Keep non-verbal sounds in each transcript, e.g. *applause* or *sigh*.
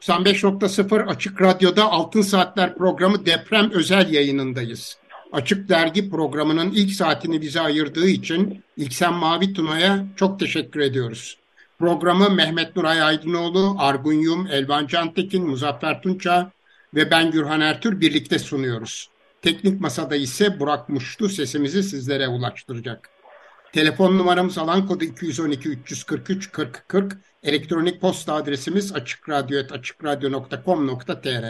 95.0 Açık Radyo'da Altın Saatler programı deprem özel yayınındayız. Açık Dergi programının ilk saatini bize ayırdığı için İlksen Mavi Tuna'ya çok teşekkür ediyoruz. Programı Mehmet Nuray Aydınoğlu, Argun Yum, Elvan Cantekin, Muzaffer Tunça ve ben Gürhan Ertür birlikte sunuyoruz. Teknik masada ise Burak Muştu sesimizi sizlere ulaştıracak. Telefon numaramız alan kodu 212 343 40 40. Elektronik posta adresimiz açıkradyo.com.tr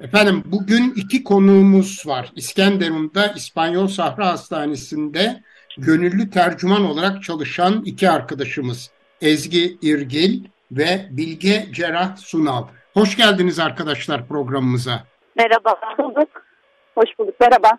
Efendim bugün iki konuğumuz var. İskenderun'da İspanyol Sahra Hastanesi'nde gönüllü tercüman olarak çalışan iki arkadaşımız. Ezgi İrgil ve Bilge Cerrah Sunav. Hoş geldiniz arkadaşlar programımıza. Merhaba. Hoş bulduk. Hoş bulduk. Merhaba.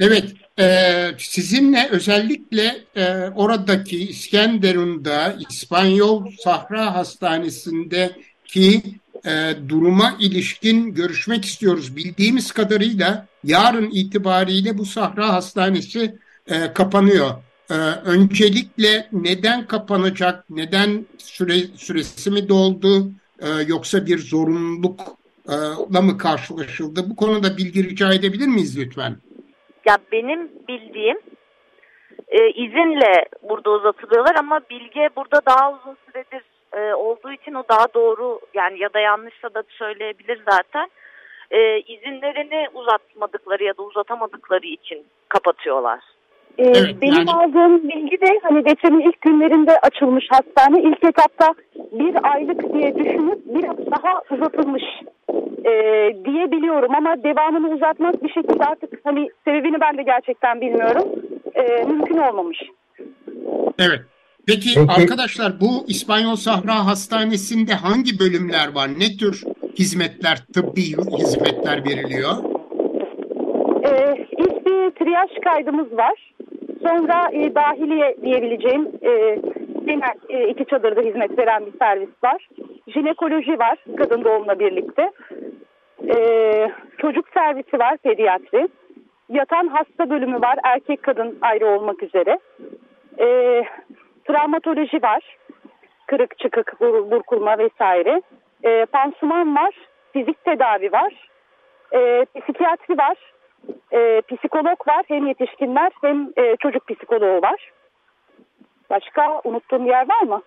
Evet, e, sizinle özellikle e, oradaki İskenderun'da İspanyol Sahra Hastanesi'ndeki e, duruma ilişkin görüşmek istiyoruz. Bildiğimiz kadarıyla yarın itibariyle bu Sahra Hastanesi e, kapanıyor. E, öncelikle neden kapanacak, neden süre, süresi mi doldu e, yoksa bir zorunlulukla mı karşılaşıldı? Bu konuda bilgi rica edebilir miyiz lütfen? Ya benim bildiğim e, izinle burada uzatılıyorlar ama Bilge burada daha uzun süredir e, olduğu için o daha doğru yani ya da yanlışsa da söyleyebilir zaten. E, izinlerini uzatmadıkları ya da uzatamadıkları için kapatıyorlar. Ee, evet, benim yani... aldığım bilgi de hani depremin ilk günlerinde açılmış hastane. ilk etapta bir aylık diye düşünüp biraz daha uzatılmış e, diyebiliyorum ama devamını uzatmak bir şekilde artık hani sebebini ben de gerçekten bilmiyorum. E, mümkün olmamış. Evet. Peki, Peki arkadaşlar bu İspanyol Sahra Hastanesi'nde hangi bölümler var? Ne tür hizmetler, tıbbi hizmetler veriliyor? Ee, ilk bir triyaj kaydımız var. Sonra e, dahiliye diyebileceğim e, genel e, iki çadırda hizmet veren bir servis var. Jinekoloji var kadın doğumla birlikte. E, çocuk servisi var pediatri. Yatan hasta bölümü var erkek kadın ayrı olmak üzere. E, travmatoloji var. Kırık çıkık bur burkulma vesaire. E, pansuman var. Fizik tedavi var. E, psikiyatri var e, psikolog var. Hem yetişkinler hem e, çocuk psikoloğu var. Başka unuttuğum yer var mı?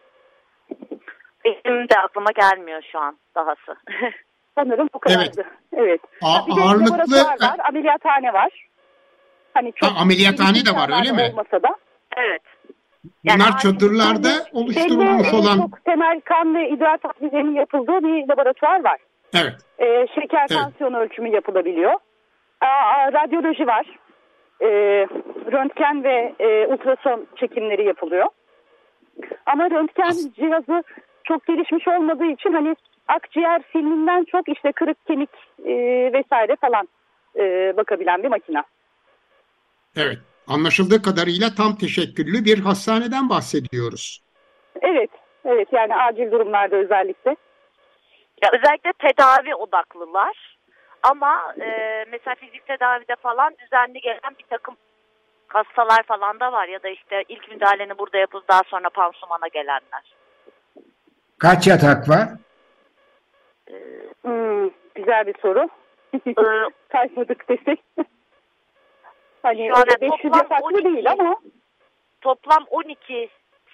Benim de aklıma gelmiyor şu an dahası. *laughs* Sanırım bu kadardı. Evet. evet. A- bir de ağırlıklı... var, ameliyathane var. Hani çok ha, ameliyathane de var öyle mi? Olmasa da. Evet. Yani Bunlar çadırlarda yani, oluşturulmuş olan... Çok temel kan ve idrar tahlillerinin yapıldığı bir laboratuvar var. Evet. Ee, şeker evet. tansiyon ölçümü yapılabiliyor. Aa, radyoloji var. E, röntgen ve e, ultrason çekimleri yapılıyor. Ama röntgen cihazı çok gelişmiş olmadığı için hani akciğer filminden çok işte kırık kemik e, vesaire falan e, bakabilen bir makina. Evet. Anlaşıldığı kadarıyla tam teşekküllü bir hastaneden bahsediyoruz. Evet. Evet yani acil durumlarda özellikle. Ya özellikle tedavi odaklılar. Ama e, mesela fizik tedavide falan düzenli gelen bir takım hastalar falan da var ya da işte ilk müdahaleni burada yapıp daha sonra pansumana gelenler. Kaç yatak var? Ee, hmm, güzel bir soru. *laughs* Ee, Saymadık desek. *laughs* hani öyle 500 yataklı 12, değil ama. Toplam 12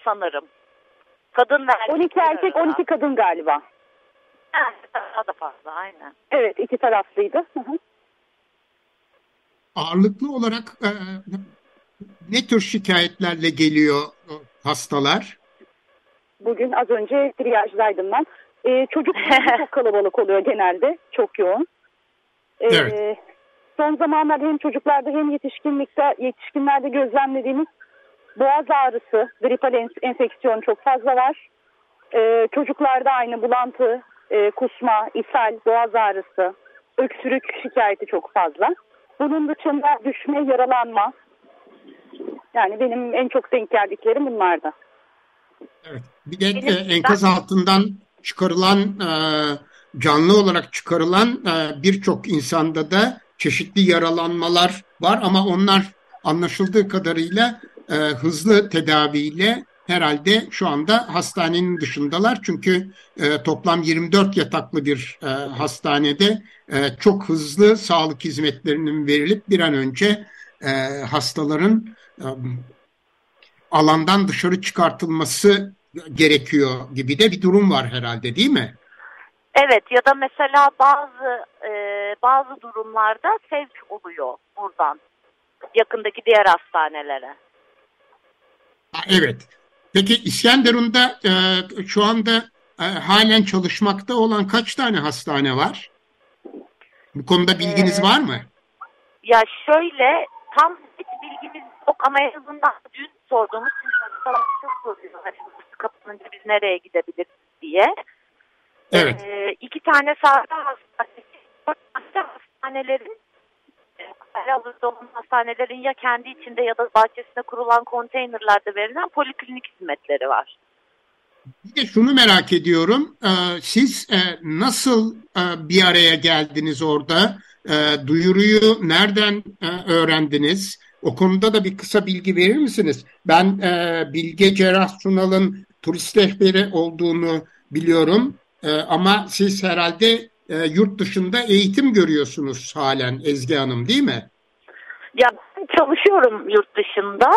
sanırım. Kadın ve erkek. 12 erkek 12 kadın galiba. Daha da fazla aynen. Evet iki taraflıydı. Hı hı. Ağırlıklı olarak e, ne tür şikayetlerle geliyor hastalar? Bugün az önce triyajdaydım ben. Ee, çocuk *laughs* çok kalabalık oluyor genelde. Çok yoğun. Ee, evet. Son zamanlarda hem çocuklarda hem yetişkinlikte yetişkinlerde gözlemlediğimiz boğaz ağrısı, gripal enfeksiyon çok fazla var. Ee, çocuklarda aynı bulantı, e, kusma, ishal, boğaz ağrısı, öksürük şikayeti çok fazla. Bunun dışında düşme, yaralanma. Yani benim en çok denk geldiklerim bunlardı. Evet. Bir de e, enkaz altından çıkarılan e, canlı olarak çıkarılan e, birçok insanda da çeşitli yaralanmalar var ama onlar anlaşıldığı kadarıyla e, hızlı tedaviyle herhalde şu anda hastanenin dışındalar. Çünkü e, toplam 24 yataklı bir e, hastanede e, çok hızlı sağlık hizmetlerinin verilip bir an önce e, hastaların e, alandan dışarı çıkartılması gerekiyor gibi de bir durum var herhalde değil mi? Evet ya da mesela bazı e, bazı durumlarda sevk oluyor buradan yakındaki diğer hastanelere. Evet. Peki İskenderun'da e, şu anda e, halen çalışmakta olan kaç tane hastane var? Bu konuda bilginiz ee, var mı? Ya şöyle tam hiç bilgimiz yok ama en azından dün sorduğumuz çok soruyor. Hani kapanınca biz nereye gidebiliriz diye. Evet. Ee, iki tane sahra hastanesi, dört tane hastanelerin halihazırda olan hastanelerin ya kendi içinde ya da bahçesinde kurulan konteynerlerde verilen poliklinik hizmetleri var. Bir de şunu merak ediyorum. Ee, siz e, nasıl e, bir araya geldiniz orada? E, duyuruyu nereden öğrendiniz? O konuda da bir kısa bilgi verir misiniz? Ben Bilge Cerrah Sunal'ın turist rehberi olduğunu biliyorum. Ama siz herhalde yurt dışında eğitim görüyorsunuz halen Ezgi Hanım değil mi? Ya çalışıyorum yurt dışında.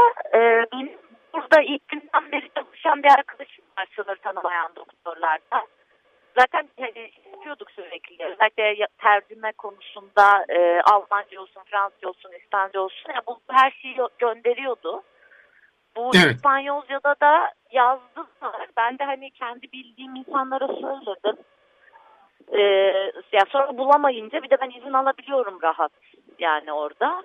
Benim burada ilk günden beri çalışan bir arkadaşım var sınır tanımayan doktorlarda. Zaten hani yapıyorduk sürekli. Özellikle tercüme konusunda e, Almanca olsun, Fransızca olsun, İspanyolca olsun. Yani bu her şeyi gönderiyordu. Bu evet. İspanyolca'da da yazdılar. Ben de hani kendi bildiğim insanlara söyledim. Ee, ya sonra bulamayınca bir de ben izin alabiliyorum rahat yani orada.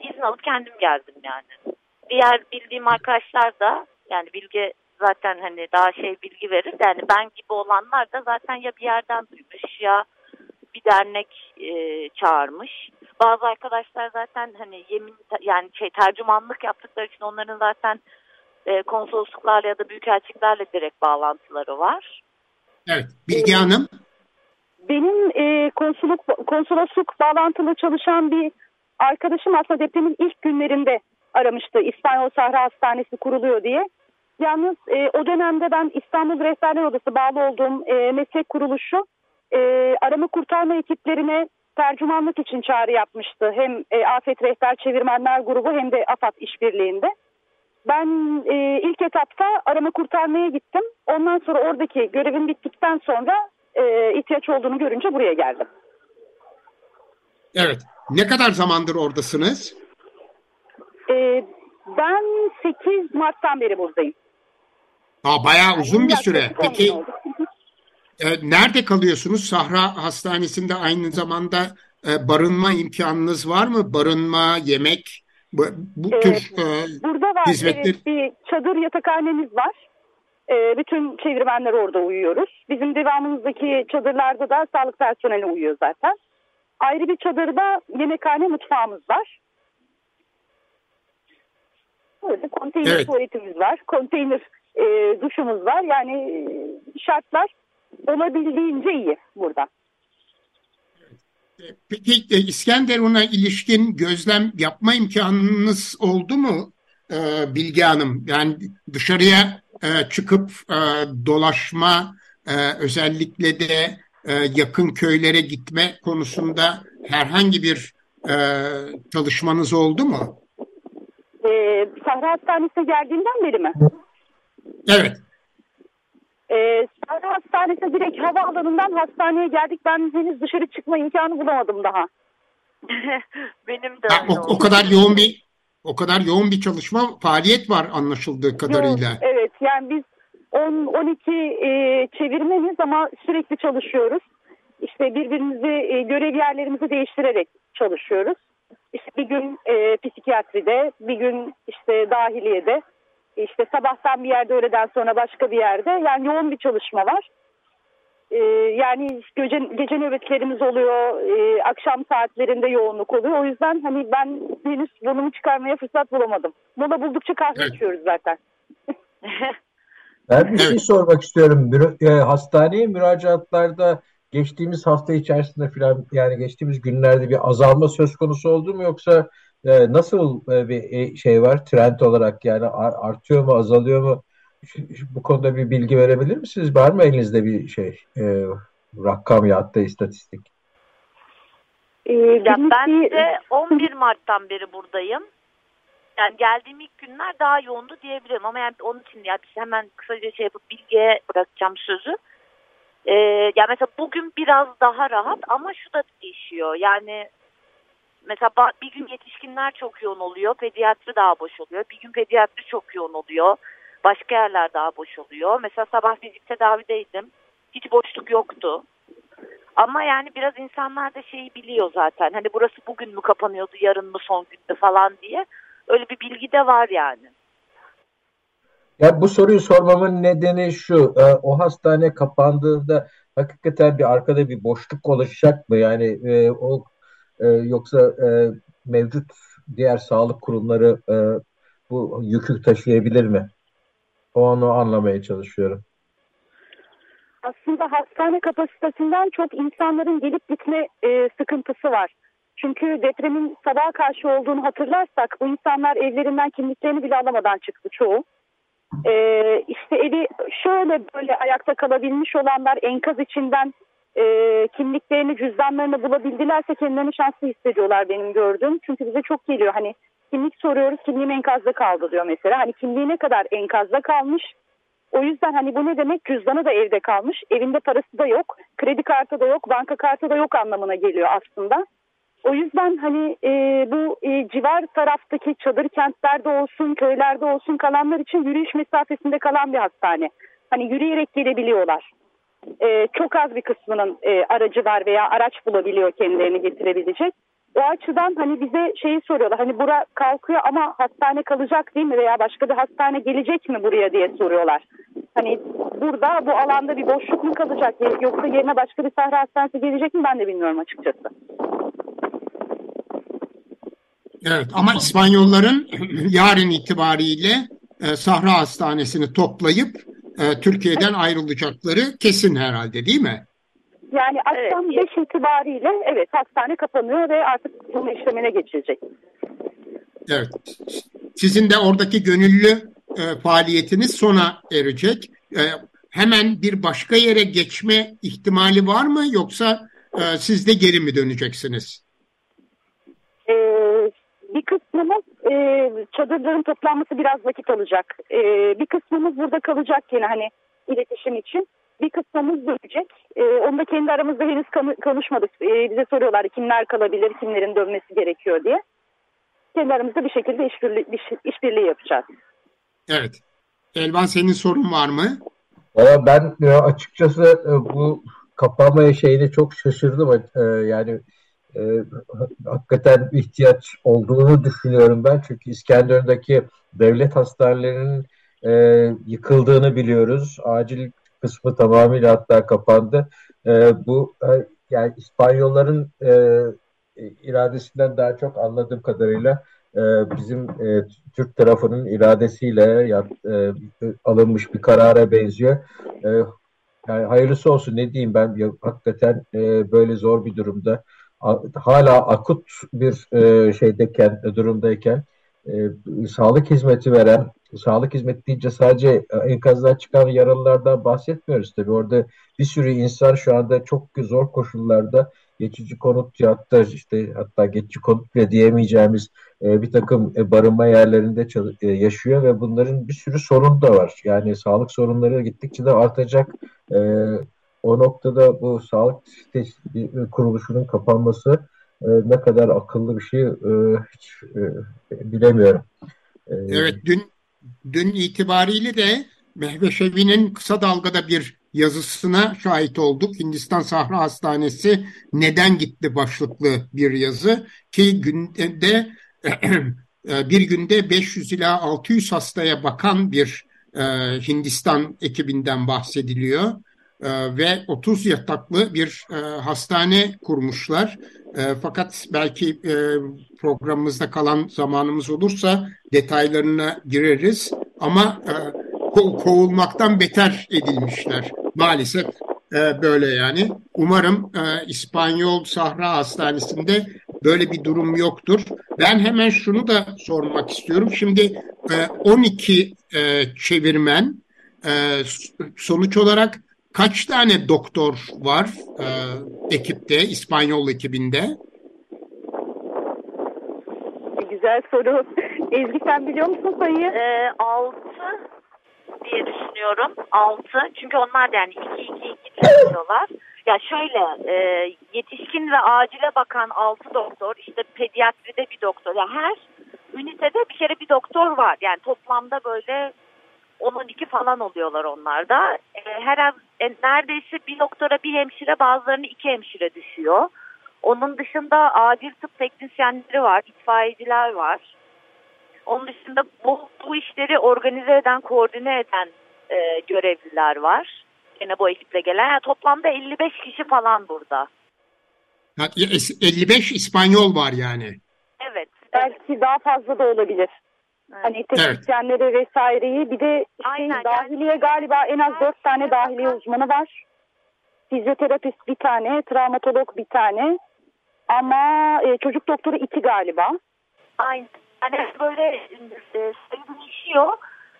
İzin alıp kendim geldim yani diğer bildiğim arkadaşlar da yani bilgi zaten hani daha şey bilgi verir. Yani ben gibi olanlar da zaten ya bir yerden duymuş ya bir dernek e, çağırmış. Bazı arkadaşlar zaten hani yemin yani şey tercümanlık yaptıkları için onların zaten e, konsolosluklarla ya da büyükelçiliklerle direkt bağlantıları var. Evet. Bilgi Hanım? Benim e, konsoluk, konsolosluk bağlantılı çalışan bir arkadaşım aslında depremin ilk günlerinde aramıştı İspanyol Sahra Hastanesi kuruluyor diye. Yalnız e, o dönemde ben İstanbul Rehberler Odası bağlı olduğum e, meslek kuruluşu e, arama kurtarma ekiplerine tercümanlık için çağrı yapmıştı. Hem e, Afet Rehber Çevirmenler Grubu hem de AFAD işbirliğinde. Ben e, ilk etapta arama kurtarmaya gittim. Ondan sonra oradaki görevim bittikten sonra e, ihtiyaç olduğunu görünce buraya geldim. Evet. Ne kadar zamandır oradasınız? Ee, ben 8 Mart'tan beri buradayım. Aa, bayağı uzun bir süre. Peki e, nerede kalıyorsunuz? Sahra Hastanesi'nde aynı zamanda e, barınma imkanınız var mı? Barınma, yemek, bu, bu evet, tür e, Burada var. hizmetler. Evet, bir çadır yatakhanemiz var. E, bütün çevirmenler orada uyuyoruz. Bizim devamımızdaki çadırlarda da sağlık personeli uyuyor zaten. Ayrı bir çadırda yemekhane mutfağımız var. Burada konteyner evet. tuvaletimiz var. Konteyner e, duşumuz var. Yani e, şartlar olabildiğince iyi burada. Peki e, İskenderun'a ilişkin gözlem yapma imkanınız oldu mu e, Bilge Hanım? Yani dışarıya çıkıp dolaşma özellikle de yakın köylere gitme konusunda herhangi bir çalışmanız oldu mu? Sahra Hastanesi'ne geldiğinden beri mi? Evet. E, Sahra Hastanesi'ne direkt havaalanından hastaneye geldik. Ben henüz dışarı çıkma imkanı bulamadım daha. *laughs* Benim de ha, o, o kadar yoğun bir o kadar yoğun bir çalışma faaliyet var anlaşıldığı kadarıyla. Yo, evet yani biz 10-12 e, çevirmeniz ama sürekli çalışıyoruz. İşte birbirimizi e, görev yerlerimizi değiştirerek çalışıyoruz. İşte bir gün e, psikiyatride, bir gün işte dahiliyede, işte sabahtan bir yerde öğleden sonra başka bir yerde. Yani yoğun bir çalışma var. E, yani gece, gece nöbetlerimiz oluyor, e, akşam saatlerinde yoğunluk oluyor. O yüzden hani ben henüz burnumu çıkarmaya fırsat bulamadım. Mola buldukça kahve evet. içiyoruz zaten. ben bir şey sormak istiyorum. E, hastaneye müracaatlarda geçtiğimiz hafta içerisinde filan yani geçtiğimiz günlerde bir azalma söz konusu oldu mu yoksa e, nasıl e, bir e, şey var trend olarak yani artıyor mu azalıyor mu bu konuda bir bilgi verebilir misiniz? Var mı elinizde bir şey e, rakam ya da istatistik? Ee, ya ben de 11 Mart'tan beri buradayım. Yani geldiğim ilk günler daha yoğundu diyebilirim ama yani onun için ya hemen kısaca şey yapıp bilgiye bırakacağım sözü. Ee, yani mesela bugün biraz daha rahat ama şu da değişiyor. Yani mesela bir gün yetişkinler çok yoğun oluyor, pediatri daha boş oluyor. Bir gün pediatri çok yoğun oluyor. Başka yerler daha boş oluyor. Mesela sabah fizik tedavideydim. Hiç boşluk yoktu. Ama yani biraz insanlar da şeyi biliyor zaten. Hani burası bugün mü kapanıyordu, yarın mı son günde falan diye. Öyle bir bilgi de var yani. Ya bu soruyu sormamın nedeni şu. E, o hastane kapandığında hakikaten bir arkada bir boşluk oluşacak mı? Yani e, o e, yoksa e, mevcut diğer sağlık kurumları e, bu yükü taşıyabilir mi? Onu anlamaya çalışıyorum. Aslında hastane kapasitesinden çok insanların gelip gitme e, sıkıntısı var. Çünkü depremin sabaha karşı olduğunu hatırlarsak bu insanlar evlerinden kimliklerini bile alamadan çıktı çoğu. Ee, işte evi şöyle böyle ayakta kalabilmiş olanlar enkaz içinden e, kimliklerini, cüzdanlarını bulabildilerse kendilerini şanslı hissediyorlar benim gördüğüm. Çünkü bize çok geliyor hani kimlik soruyoruz kimliğim enkazda kaldı diyor mesela. Hani kimliği ne kadar enkazda kalmış. O yüzden hani bu ne demek cüzdanı da evde kalmış. Evinde parası da yok, kredi kartı da yok, banka kartı da yok anlamına geliyor aslında. O yüzden hani e, bu e, civar taraftaki çadır kentlerde olsun, köylerde olsun kalanlar için yürüyüş mesafesinde kalan bir hastane. Hani yürüyerek gelebiliyorlar. E, çok az bir kısmının e, aracı var veya araç bulabiliyor kendilerini getirebilecek. O açıdan hani bize şeyi soruyorlar. Hani bura kalkıyor ama hastane kalacak değil mi veya başka bir hastane gelecek mi buraya diye soruyorlar. Hani burada bu alanda bir boşluk mu kalacak yoksa yerine başka bir sahra hastanesi gelecek mi ben de bilmiyorum açıkçası. Evet ama İspanyolların yarın itibariyle e, Sahra Hastanesi'ni toplayıp e, Türkiye'den ayrılacakları kesin herhalde değil mi? Yani akşam 5 evet. itibariyle evet hastane kapanıyor ve artık bunun işlemine geçilecek. Evet. Sizin de oradaki gönüllü e, faaliyetiniz sona erecek. E, hemen bir başka yere geçme ihtimali var mı yoksa e, siz de geri mi döneceksiniz? Bir kısmımız e, çadırların toplanması biraz vakit alacak. E, bir kısmımız burada kalacak yine hani iletişim için. Bir kısmımız dönecek. E, onu da kendi aramızda henüz konuşmadık. E, bize soruyorlar kimler kalabilir, kimlerin dönmesi gerekiyor diye. Kendi aramızda bir şekilde işbirliği, işbirliği yapacağız. Evet. Elvan senin sorun var mı? Valla ben açıkçası e, bu kapanmaya şeyine çok şaşırdım. E, yani e, hakikaten ihtiyaç olduğunu düşünüyorum ben. Çünkü İskenderun'daki devlet hastanelerinin e, yıkıldığını biliyoruz. Acil kısmı tamamıyla hatta kapandı. E, bu e, yani İspanyolların e, iradesinden daha çok anladığım kadarıyla e, bizim e, Türk tarafının iradesiyle ya, e, alınmış bir karara benziyor. E, yani hayırlısı olsun ne diyeyim ben ya, hakikaten e, böyle zor bir durumda hala akut bir e, şeydeyken, durumdayken e, sağlık hizmeti veren, sağlık hizmeti deyince sadece e, enkazdan çıkan yaralılardan bahsetmiyoruz tabii. Orada bir sürü insan şu anda çok zor koşullarda geçici konut hatta işte hatta geçici konut bile diyemeyeceğimiz e, bir takım e, barınma yerlerinde e, yaşıyor ve bunların bir sürü sorun da var. Yani sağlık sorunları gittikçe de artacak. E, o noktada bu sağlık kuruluşunun kapanması e, ne kadar akıllı bir şey e, hiç e, bilemiyorum. E, evet dün dün itibariyle de Mehveşevi'nin kısa dalgada bir yazısına şahit olduk. Hindistan Sahra Hastanesi neden gitti başlıklı bir yazı ki günde *clears throat* e, bir günde 500 ila 600 hastaya bakan bir e, Hindistan ekibinden bahsediliyor. Ee, ve 30 yataklı bir e, hastane kurmuşlar. E, fakat belki e, programımızda kalan zamanımız olursa detaylarına gireriz. Ama e, ko kovulmaktan beter edilmişler. Maalesef böyle yani. Umarım İspanyol Sahra Hastanesi'nde böyle bir durum yoktur. Ben hemen şunu da sormak istiyorum. Şimdi e, 12 e, çevirmen sonuç olarak kaç tane doktor var e, ekipte, İspanyol ekibinde? Güzel soru. *laughs* Ezgi sen biliyor musun sayıyı? E, altı diye düşünüyorum. Altı. Çünkü onlar da yani iki iki iki çalışıyorlar. Ya şöyle e, yetişkin ve acile bakan altı doktor işte pediatride bir doktor. Ya her ünitede bir kere bir doktor var. Yani toplamda böyle 10-12 falan oluyorlar onlarda. E, her an e, neredeyse bir doktora bir hemşire bazılarını iki hemşire düşüyor. Onun dışında acil tıp teknisyenleri var, itfaiyeciler var. Onun dışında bu, bu işleri organize eden, koordine eden e, görevliler var. Yine bu ekiple gelen. Yani toplamda 55 kişi falan burada. 55 İspanyol var yani. Evet. Belki daha fazla da olabilir. Hani teknisyenleri evet. vesaireyi bir de şey, Aynen, dahiliye yani... galiba en az dört tane dahiliye uzmanı var. Fizyoterapist bir tane, travmatolog bir tane. Ama e, çocuk doktoru iki galiba. Aynen. Hani böyle e, sayı değişiyor.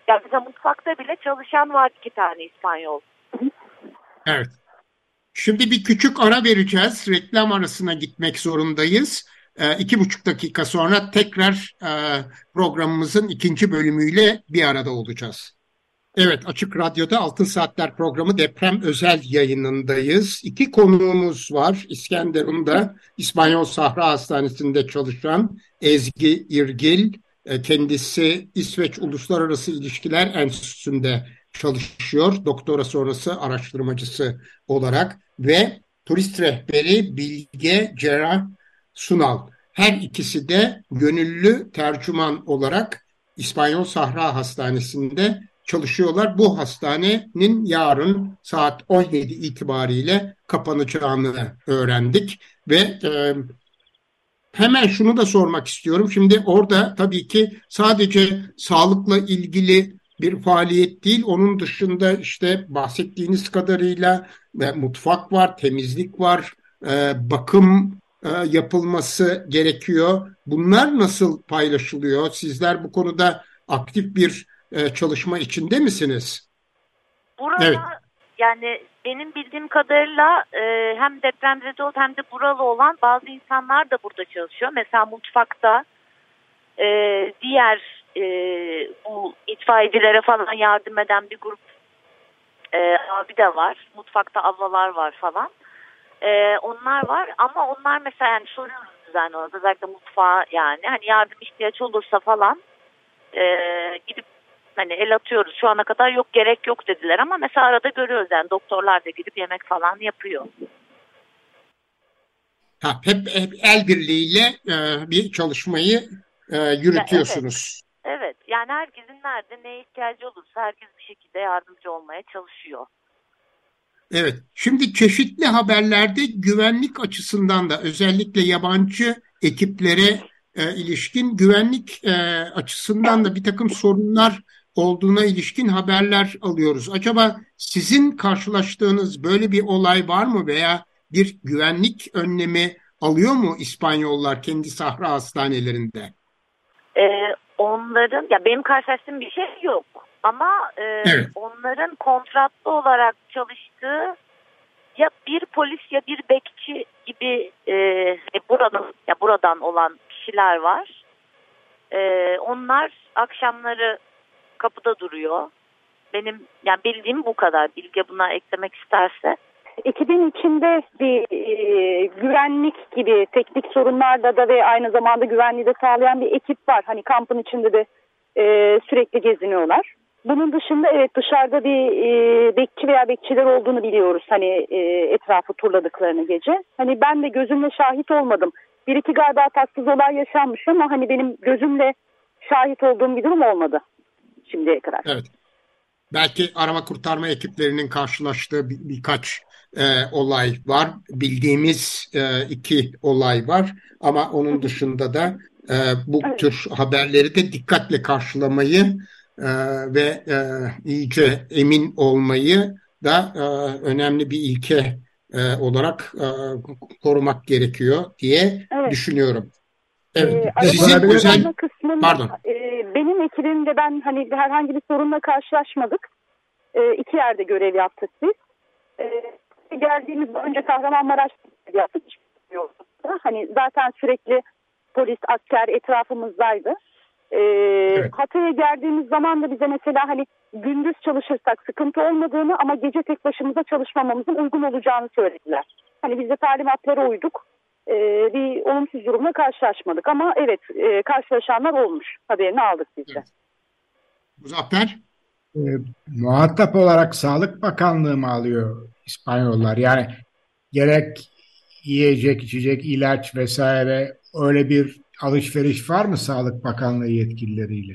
Yani mesela mutfakta bile çalışan var iki tane İspanyol. Evet. Şimdi bir küçük ara vereceğiz. Reklam arasına gitmek zorundayız. E, iki buçuk dakika sonra tekrar e, programımızın ikinci bölümüyle bir arada olacağız. Evet, Açık Radyo'da Altın Saatler programı deprem özel yayınındayız. İki konuğumuz var. İskenderun'da İspanyol Sahra Hastanesi'nde çalışan Ezgi İrgil. E, kendisi İsveç Uluslararası İlişkiler Enstitüsü'nde çalışıyor. Doktora sonrası araştırmacısı olarak ve turist rehberi Bilge Cerrah Sunal. Her ikisi de gönüllü tercüman olarak İspanyol Sahra Hastanesi'nde çalışıyorlar. Bu hastanenin yarın saat 17 itibariyle kapanacağını öğrendik ve e, hemen şunu da sormak istiyorum. Şimdi orada tabii ki sadece sağlıkla ilgili bir faaliyet değil. Onun dışında işte bahsettiğiniz kadarıyla e, mutfak var, temizlik var, e, bakım yapılması gerekiyor. Bunlar nasıl paylaşılıyor? Sizler bu konuda aktif bir e, çalışma içinde misiniz? Burada evet. yani benim bildiğim kadarıyla e, hem depremzede olan hem de buralı olan bazı insanlar da burada çalışıyor. Mesela mutfakta e, diğer e, bu itfaiyecilere falan yardım eden bir grup e, abi de var. Mutfakta ablalar var falan. E, onlar var ama onlar mesela yani soruyoruz düzenli olarak özellikle mutfağa yani hani yardım ihtiyaç olursa falan e, gidip hani el atıyoruz şu ana kadar yok gerek yok dediler ama mesela arada görüyoruz yani doktorlar da gidip yemek falan yapıyor. Ha, hep, hep el birliğiyle e, bir çalışmayı e, yürütüyorsunuz. Evet, evet yani herkesin nerede ne ihtiyacı olursa herkes bir şekilde yardımcı olmaya çalışıyor. Evet şimdi çeşitli haberlerde güvenlik açısından da özellikle yabancı ekiplere e, ilişkin güvenlik e, açısından da bir takım sorunlar olduğuna ilişkin haberler alıyoruz. Acaba sizin karşılaştığınız böyle bir olay var mı veya bir güvenlik önlemi alıyor mu İspanyollar kendi sahra hastanelerinde? Ee, onların ya benim karşılaştığım bir şey yok ama e, evet. onların kontratlı olarak çalıştığı ya bir polis ya bir bekçi gibi e, e buranın ya buradan olan kişiler var. E, onlar akşamları kapıda duruyor. Benim yani bildiğim bu kadar. Bilge buna eklemek isterse. Ekibin içinde bir e, güvenlik gibi teknik sorunlarda da ve aynı zamanda güvenliği de sağlayan bir ekip var. Hani kampın içinde de e, sürekli geziniyorlar. Bunun dışında evet dışarıda bir e, bekçi veya bekçiler olduğunu biliyoruz. Hani e, etrafı turladıklarını gece. Hani ben de gözümle şahit olmadım. Bir iki galiba tatsız olay yaşanmış ama hani benim gözümle şahit olduğum bir durum olmadı şimdiye kadar. Evet. Belki arama kurtarma ekiplerinin karşılaştığı bir, birkaç e, olay var. Bildiğimiz e, iki olay var ama onun dışında da e, bu evet. tür haberleri de dikkatle karşılamayı ve e, iyice emin olmayı da e, önemli bir ilke e, olarak e, korumak gerekiyor diye evet. düşünüyorum. Evet. Ee, Sizin özel... Kısmında, Pardon. E, benim ekibimde ben hani herhangi bir sorunla karşılaşmadık. e, iki yerde görev yaptık biz. E, geldiğimizde önce Kahramanmaraş yaptık. Hani zaten sürekli polis, asker etrafımızdaydı. Ee, evet. Hatay'a geldiğimiz zaman da bize mesela hani gündüz çalışırsak sıkıntı olmadığını ama gece tek başımıza çalışmamamızın uygun olacağını söylediler. Hani biz de talimatlara uyduk. Ee, bir olumsuz durumla karşılaşmadık ama evet e, karşılaşanlar olmuş. Haberini aldık biz de. Evet. Muzaffer? E, muhatap olarak Sağlık Bakanlığı mı alıyor İspanyollar? Yani gerek yiyecek, içecek, ilaç vesaire öyle bir alışveriş var mı Sağlık Bakanlığı yetkilileriyle?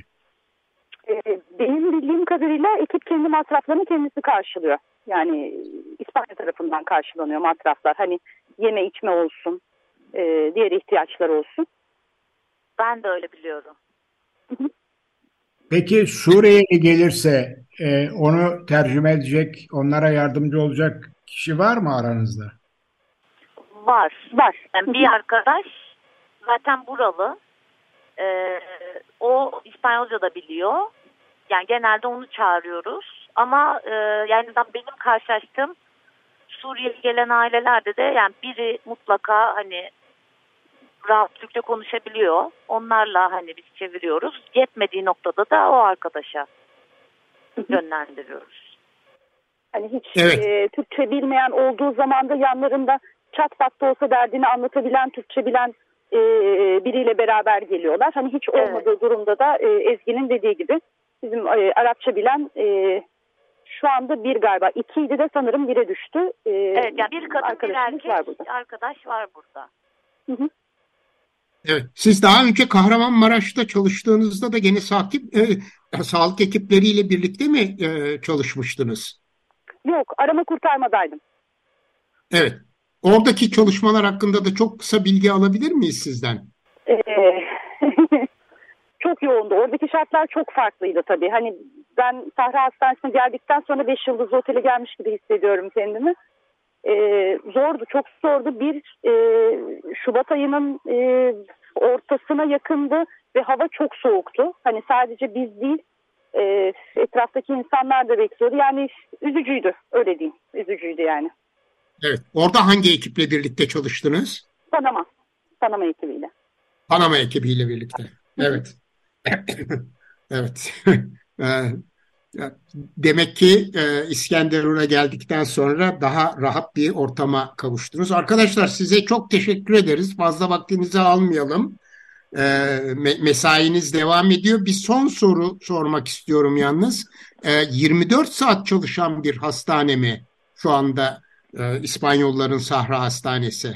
Ee, benim bildiğim kadarıyla ekip kendi masraflarını kendisi karşılıyor. Yani İspanya tarafından karşılanıyor masraflar. Hani yeme içme olsun, e, diğer ihtiyaçlar olsun. Ben de öyle biliyorum. Peki Suriye'ye gelirse e, onu tercüme edecek, onlara yardımcı olacak kişi var mı aranızda? Var. Var. Yani bir arkadaş zaten buralı. Ee, o İspanyolca da biliyor. Yani genelde onu çağırıyoruz. Ama e, yani benim karşılaştığım Suriyeli gelen ailelerde de yani biri mutlaka hani rahat Türkçe konuşabiliyor. Onlarla hani biz çeviriyoruz. Yetmediği noktada da o arkadaşa yönlendiriyoruz. Hani hiç evet. e, Türkçe bilmeyen olduğu zaman da yanlarında çat pat da olsa derdini anlatabilen, Türkçe bilen e, biriyle beraber geliyorlar. Hani hiç olmadığı evet. durumda da e, Ezgi'nin dediği gibi bizim e, Arapça bilen e, şu anda bir galiba. ikiydi de sanırım bire düştü. E, evet yani bir kadın bir erkek var burada. arkadaş var burada. Hı hı. Evet. Siz daha önce Kahramanmaraş'ta çalıştığınızda da gene sakip, e, sağlık ekipleriyle birlikte mi e, çalışmıştınız? Yok, arama kurtarmadaydım. Evet. Oradaki çalışmalar hakkında da çok kısa bilgi alabilir miyiz sizden? Ee, *laughs* çok yoğundu. Oradaki şartlar çok farklıydı tabii. Hani ben Sahra Hastanesi'ne geldikten sonra 5 yıldızlı otele gelmiş gibi hissediyorum kendimi. Ee, zordu, çok zordu. Bir e, Şubat ayının e, ortasına yakındı ve hava çok soğuktu. Hani sadece biz değil, e, etraftaki insanlar da bekliyordu. Yani üzücüydü, öyle diyeyim. Üzücüydü yani. Evet. Orada hangi ekiple birlikte çalıştınız? Panama. Panama ekibiyle. Panama ekibiyle birlikte. Evet. *laughs* evet. *laughs* Ee, demek ki e, İskenderun'a geldikten sonra daha rahat bir ortama kavuştunuz. Arkadaşlar size çok teşekkür ederiz. Fazla vaktinizi almayalım. E, mesainiz devam ediyor. Bir son soru sormak istiyorum yalnız. E, 24 saat çalışan bir hastane mi şu anda e, İspanyolların Sahra Hastanesi?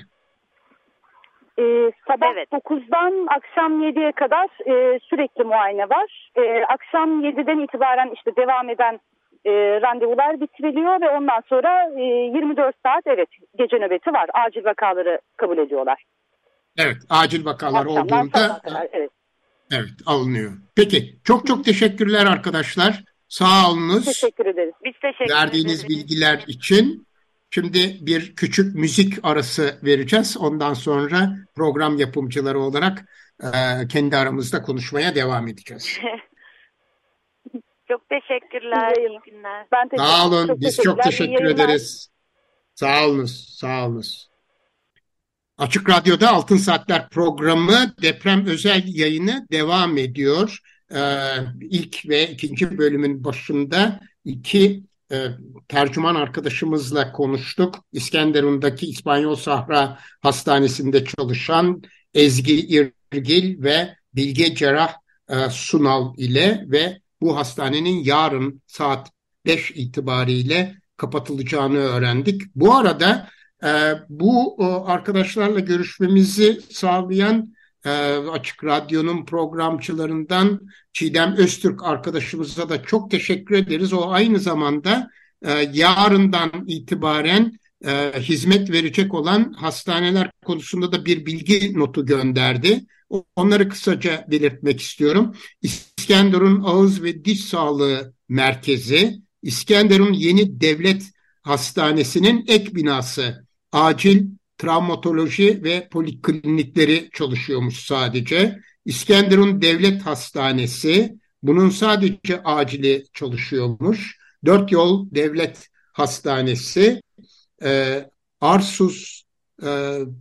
Ee, sabah evet. 9'dan akşam 7'ye kadar e, sürekli muayene var. E, akşam 7'den itibaren işte devam eden e, randevular bitiriliyor ve ondan sonra e, 24 saat evet gece nöbeti var. Acil vakaları kabul ediyorlar. Evet acil vakalar Akşamlar olduğunda kadar, evet. evet alınıyor. Peki çok çok teşekkürler arkadaşlar. Sağ olunuz. Teşekkür ederiz. Biz teşekkür Verdiğiniz ederiz. bilgiler için. Şimdi bir küçük müzik arası vereceğiz. Ondan sonra program yapımcıları olarak e, kendi aramızda konuşmaya devam edeceğiz. *laughs* çok teşekkürler. İyi günler. Ben teşekkür, Sağ olun. Çok Biz çok teşekkür ederiz. Sağ olunuz. Sağ olunuz. Açık Radyo'da Altın Saatler programı deprem özel yayını devam ediyor. Ee, ilk ve ikinci bölümün başında iki e, tercüman arkadaşımızla konuştuk. İskenderun'daki İspanyol Sahra Hastanesi'nde çalışan Ezgi İrgil ve Bilge Cerrah e, Sunal ile ve bu hastanenin yarın saat 5 itibariyle kapatılacağını öğrendik. Bu arada e, bu arkadaşlarla görüşmemizi sağlayan e, Açık Radyo'nun programcılarından Çiğdem Öztürk arkadaşımıza da çok teşekkür ederiz. O aynı zamanda e, yarından itibaren e, hizmet verecek olan hastaneler konusunda da bir bilgi notu gönderdi. Onları kısaca belirtmek istiyorum. İskenderun Ağız ve Diş Sağlığı Merkezi, İskenderun Yeni Devlet Hastanesi'nin ek binası, acil travmatoloji ve poliklinikleri çalışıyormuş sadece. İskenderun Devlet Hastanesi bunun sadece acili çalışıyormuş. Dört Yol Devlet Hastanesi, e, Arsus e,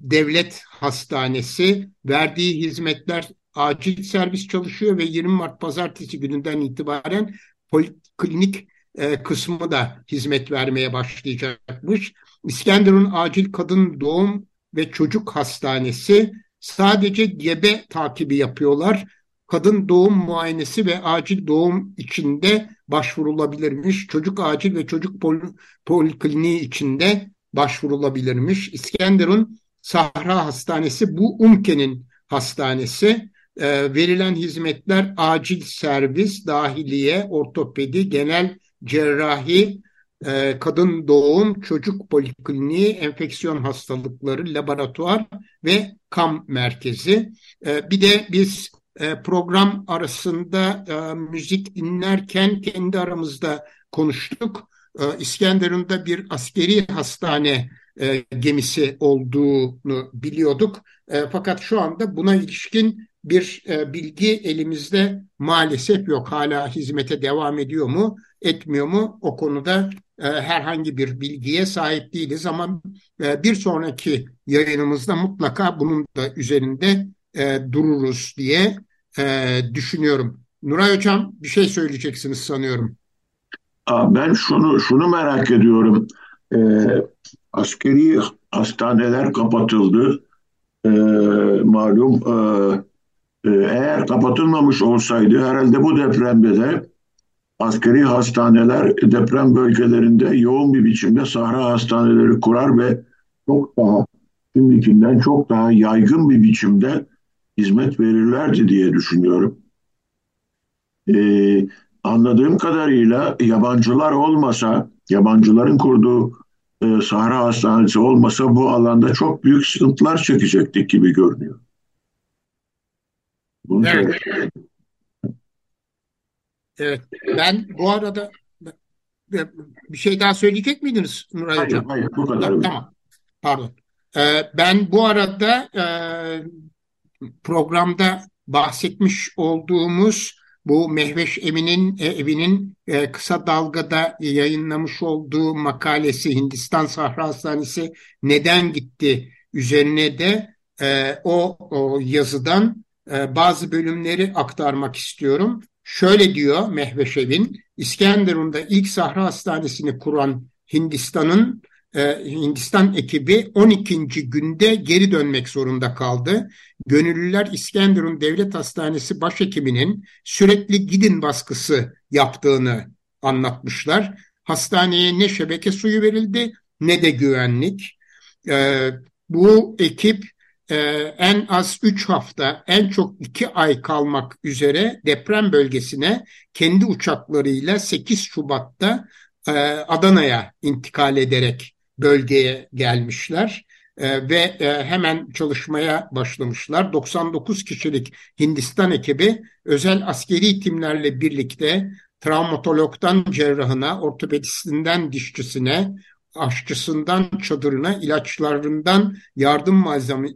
Devlet Hastanesi verdiği hizmetler acil servis çalışıyor ve 20 Mart pazartesi gününden itibaren poliklinik e, kısmı da hizmet vermeye başlayacakmış. İskenderun Acil Kadın Doğum ve Çocuk Hastanesi sadece gebe takibi yapıyorlar. Kadın doğum muayenesi ve acil doğum içinde başvurulabilirmiş. Çocuk acil ve çocuk pol polikliniği içinde başvurulabilirmiş. İskenderun Sahra Hastanesi bu UMKE'nin hastanesi. E, verilen hizmetler acil servis, dahiliye, ortopedi, genel cerrahi, e, kadın doğum, çocuk polikliniği, enfeksiyon hastalıkları, laboratuvar ve kam merkezi. E, bir de biz e, program arasında e, müzik dinlerken kendi aramızda konuştuk. E, İskenderun'da bir askeri hastane e, gemisi olduğunu biliyorduk. E, fakat şu anda buna ilişkin bir e, bilgi elimizde maalesef yok. Hala hizmete devam ediyor mu, etmiyor mu? O konuda herhangi bir bilgiye sahip değiliz ama e, bir sonraki yayınımızda mutlaka bunun da üzerinde e, dururuz diye e, düşünüyorum. Nuray Hocam bir şey söyleyeceksiniz sanıyorum. Ben şunu şunu merak ediyorum. E, askeri hastaneler kapatıldı. E, malum e, e, eğer kapatılmamış olsaydı herhalde bu depremde de askeri hastaneler deprem bölgelerinde yoğun bir biçimde sahra hastaneleri kurar ve çok daha şimdikinden çok daha yaygın bir biçimde hizmet verirlerdi diye düşünüyorum. Ee, anladığım kadarıyla yabancılar olmasa, yabancıların kurduğu e, Sahra Hastanesi olmasa bu alanda çok büyük sıkıntılar çekecektik gibi görünüyor. Bunu evet. Evet. Ben bu arada bir şey daha söyleyecek miydiniz Nuray hayır, Hocam? Hayır, bu kadar. Tamam. Pardon. Ee, ben bu arada e, programda bahsetmiş olduğumuz bu Mehveş Emin'in e, evinin e, kısa dalgada yayınlamış olduğu makalesi Hindistan Sahra Hastanesi neden gitti üzerine de e, o, o yazıdan e, bazı bölümleri aktarmak istiyorum. Şöyle diyor Mehveş Evin, İskenderun'da ilk Sahra Hastanesi'ni kuran Hindistan'ın e, Hindistan ekibi 12. günde geri dönmek zorunda kaldı. Gönüllüler İskenderun Devlet Hastanesi başhekiminin sürekli gidin baskısı yaptığını anlatmışlar. Hastaneye ne şebeke suyu verildi ne de güvenlik. E, bu ekip e, en az 3 hafta, en çok 2 ay kalmak üzere deprem bölgesine kendi uçaklarıyla 8 Şubat'ta e, Adana'ya intikal ederek bölgeye gelmişler e, ve e, hemen çalışmaya başlamışlar. 99 kişilik Hindistan ekibi özel askeri timlerle birlikte travmatologdan cerrahına, ortopedistinden dişçisine, aşçısından çadırına, ilaçlarından yardım malzeme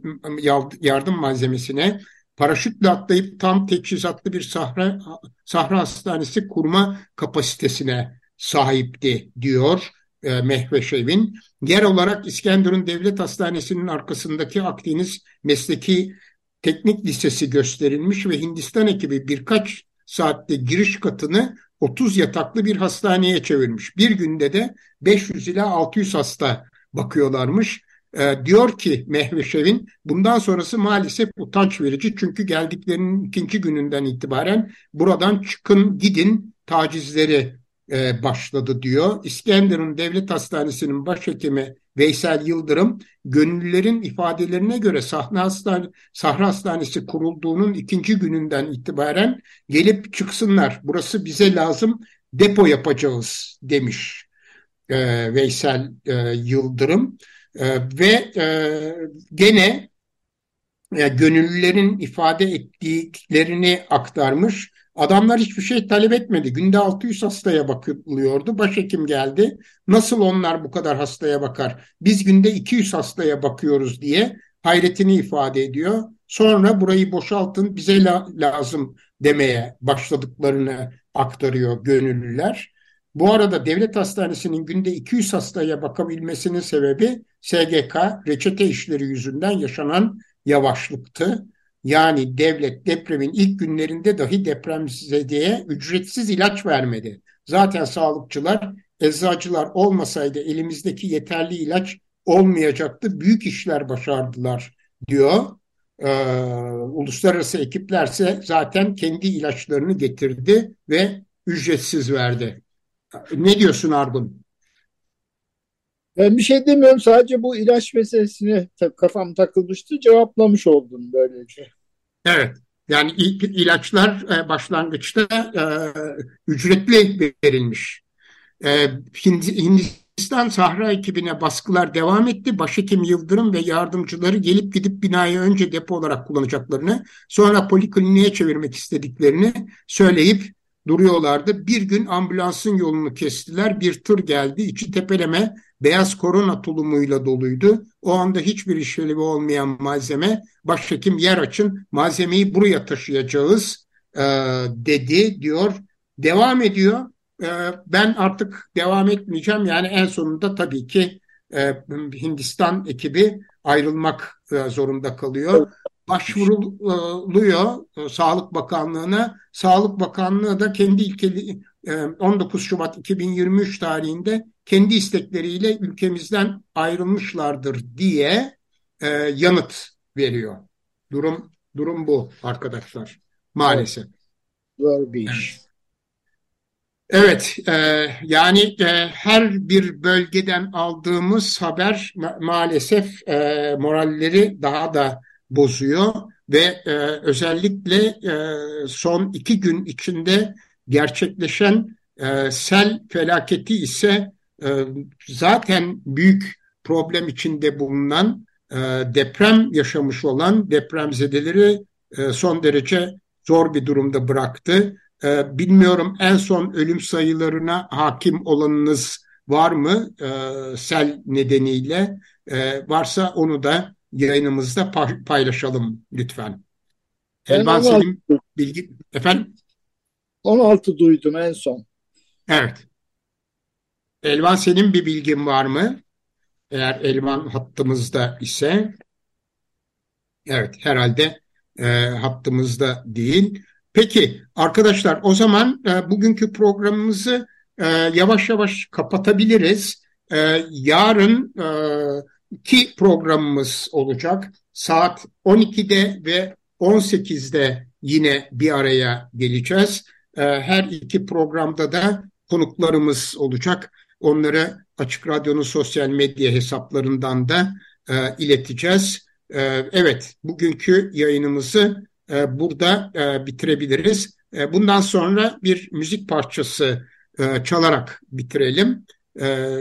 yardım malzemesine paraşütle atlayıp tam teçhizatlı bir sahra sahra hastanesi kurma kapasitesine sahipti diyor e, Mehveşev'in. Yer olarak İskenderun Devlet Hastanesi'nin arkasındaki Akdeniz Mesleki Teknik Lisesi gösterilmiş ve Hindistan ekibi birkaç saatte giriş katını 30 yataklı bir hastaneye çevirmiş. Bir günde de 500 ila 600 hasta bakıyorlarmış. E, diyor ki Mehveşev'in bundan sonrası maalesef utanç verici çünkü geldiklerinin ikinci gününden itibaren buradan çıkın gidin tacizleri e, başladı diyor. İskenderun Devlet Hastanesi'nin başhekimi Veysel Yıldırım, gönüllülerin ifadelerine göre Sahra, Hastane, Sahra Hastanesi kurulduğunun ikinci gününden itibaren gelip çıksınlar. Burası bize lazım, depo yapacağız demiş e, Veysel e, Yıldırım. E, ve e, gene e, gönüllülerin ifade ettiklerini aktarmış. Adamlar hiçbir şey talep etmedi. Günde 600 hastaya bakılıyordu. Başhekim geldi. Nasıl onlar bu kadar hastaya bakar? Biz günde 200 hastaya bakıyoruz diye hayretini ifade ediyor. Sonra burayı boşaltın bize la lazım demeye başladıklarını aktarıyor gönüllüler. Bu arada devlet hastanesinin günde 200 hastaya bakabilmesinin sebebi SGK reçete işleri yüzünden yaşanan yavaşlıktı. Yani devlet depremin ilk günlerinde dahi depremzedeye ücretsiz ilaç vermedi. Zaten sağlıkçılar, eczacılar olmasaydı elimizdeki yeterli ilaç olmayacaktı. Büyük işler başardılar diyor. Ee, uluslararası ekiplerse zaten kendi ilaçlarını getirdi ve ücretsiz verdi. Ne diyorsun Argun? Ben bir şey demiyorum. Sadece bu ilaç meselesine kafam takılmıştı. Cevaplamış oldum böylece. Evet. Yani ilaçlar e, başlangıçta e, ücretli verilmiş. E, Hindistan Sahra ekibine baskılar devam etti. Başhekim Yıldırım ve yardımcıları gelip gidip binayı önce depo olarak kullanacaklarını, sonra polikliniğe çevirmek istediklerini söyleyip duruyorlardı. Bir gün ambulansın yolunu kestiler. Bir tır geldi. İçi tepeleme beyaz korona tulumuyla doluydu. O anda hiçbir işlevi olmayan malzeme başhekim yer açın malzemeyi buraya taşıyacağız e, dedi diyor. Devam ediyor. E, ben artık devam etmeyeceğim. Yani en sonunda tabii ki e, Hindistan ekibi ayrılmak e, zorunda kalıyor başvuruluyor e, Sağlık Bakanlığı'na. Sağlık Bakanlığı da kendi ilkeli 19 e, Şubat 2023 tarihinde kendi istekleriyle ülkemizden ayrılmışlardır diye e, yanıt veriyor. Durum durum bu arkadaşlar maalesef. Zor bir iş. Evet, e, yani e, her bir bölgeden aldığımız haber ma maalesef e, moralleri daha da bozuyor ve e, özellikle e, son iki gün içinde gerçekleşen e, sel felaketi ise e, zaten büyük problem içinde bulunan e, deprem yaşamış olan depremzedeleri e, son derece zor bir durumda bıraktı. E, bilmiyorum en son ölüm sayılarına hakim olanınız var mı e, sel nedeniyle? E, varsa onu da yayınımızda paylaşalım lütfen. Elvan Selim bilgi efendim 16 duydum en son. Evet. Elvan senin bir bilgin var mı? Eğer Elvan hattımızda ise evet herhalde e, hattımızda değil. Peki arkadaşlar o zaman e, bugünkü programımızı e, yavaş yavaş kapatabiliriz. E, yarın e, iki programımız olacak. Saat 12'de ve 18'de yine bir araya geleceğiz. Ee, her iki programda da konuklarımız olacak. Onları Açık Radyo'nun sosyal medya hesaplarından da e, ileteceğiz. E, evet, bugünkü yayınımızı e, burada e, bitirebiliriz. E, bundan sonra bir müzik parçası e, çalarak bitirelim. E,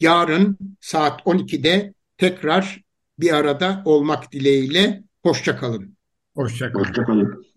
yarın saat 12'de tekrar bir arada olmak dileğiyle. Hoşçakalın. Hoşçakalın. Hoşçakalın.